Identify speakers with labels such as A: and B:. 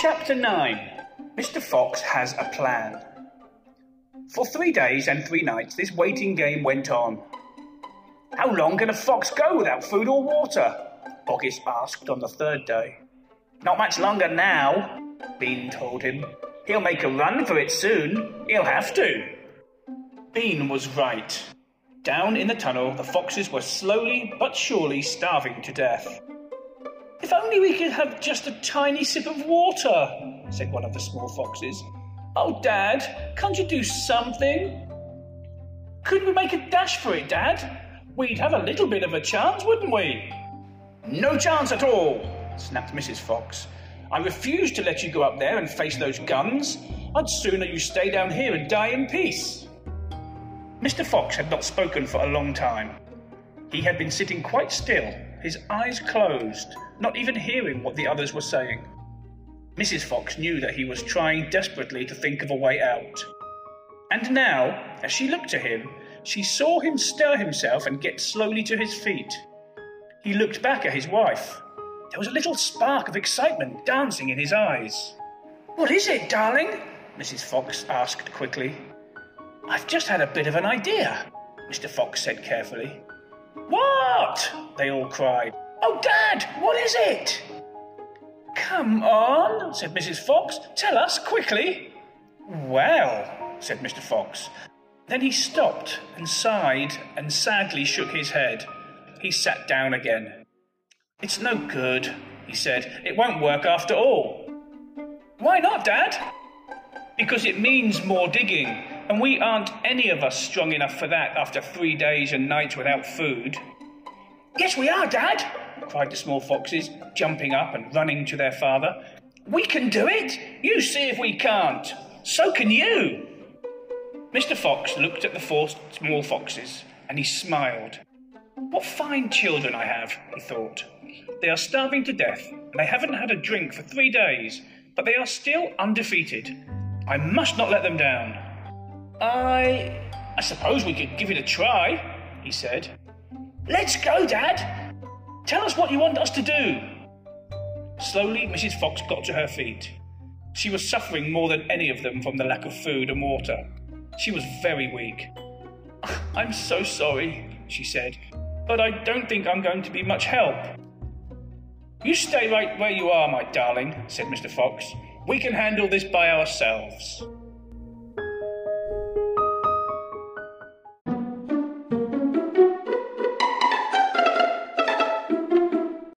A: Chapter 9 Mr. Fox has a plan. For three days and three nights, this waiting game went on. How long can a fox go without food or water? Boggis asked on the third day. Not much longer now, Bean told him. He'll make a run for it soon. He'll have to. Bean was right. Down in the tunnel, the foxes were slowly but surely starving to death. If only we could have just a tiny sip of water, said one of the small foxes. Oh, Dad, can't you do something? Couldn't we make a dash for it, Dad? We'd have a little bit of a chance, wouldn't we? No chance at all, snapped Mrs. Fox. I refuse to let you go up there and face those guns. I'd sooner you stay down here and die in peace. Mr. Fox had not spoken for a long time. He had been sitting quite still, his eyes closed, not even hearing what the others were saying. Mrs. Fox knew that he was trying desperately to think of a way out. And now, as she looked at him, she saw him stir himself and get slowly to his feet. He looked back at his wife. There was a little spark of excitement dancing in his eyes. What is it, darling? Mrs. Fox asked quickly. I've just had a bit of an idea, Mr. Fox said carefully. What? They all cried. Oh, Dad, what is it? Come on, said Mrs. Fox. Tell us quickly. Well, said Mr. Fox. Then he stopped and sighed and sadly shook his head. He sat down again. It's no good, he said. It won't work after all. Why not, Dad? Because it means more digging, and we aren't any of us strong enough for that after three days and nights without food. Yes, we are, Dad, cried the small foxes, jumping up and running to their father. We can do it! You see if we can't. So can you! Mr. Fox looked at the four small foxes and he smiled. What fine children I have, he thought. They are starving to death, and they haven't had a drink for three days, but they are still undefeated. I must not let them down. I. I suppose we could give it a try, he said. Let's go, Dad. Tell us what you want us to do. Slowly, Mrs. Fox got to her feet. She was suffering more than any of them from the lack of food and water. She was very weak. I'm so sorry, she said, but I don't think I'm going to be much help. You stay right where you are, my darling, said Mr. Fox. We can handle this by ourselves.